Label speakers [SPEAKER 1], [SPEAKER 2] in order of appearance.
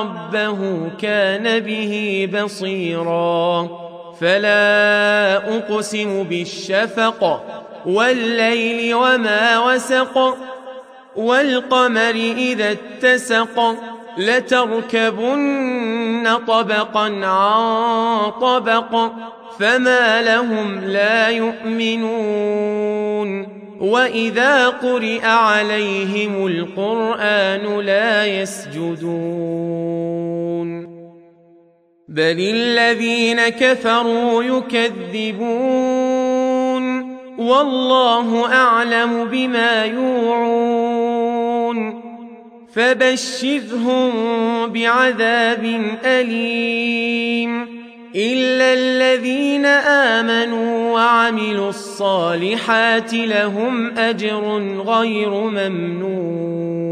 [SPEAKER 1] ربه كان به بصيرا. فلا أقسم بالشفق والليل وما وسق والقمر إذا اتسق لتركبن طبقا عن طبق فما لهم لا يؤمنون. واذا قرئ عليهم القران لا يسجدون بل الذين كفروا يكذبون والله اعلم بما يوعون فبشرهم بعذاب اليم الا الذين امنوا وعملوا الصالحات لهم اجر غير ممنون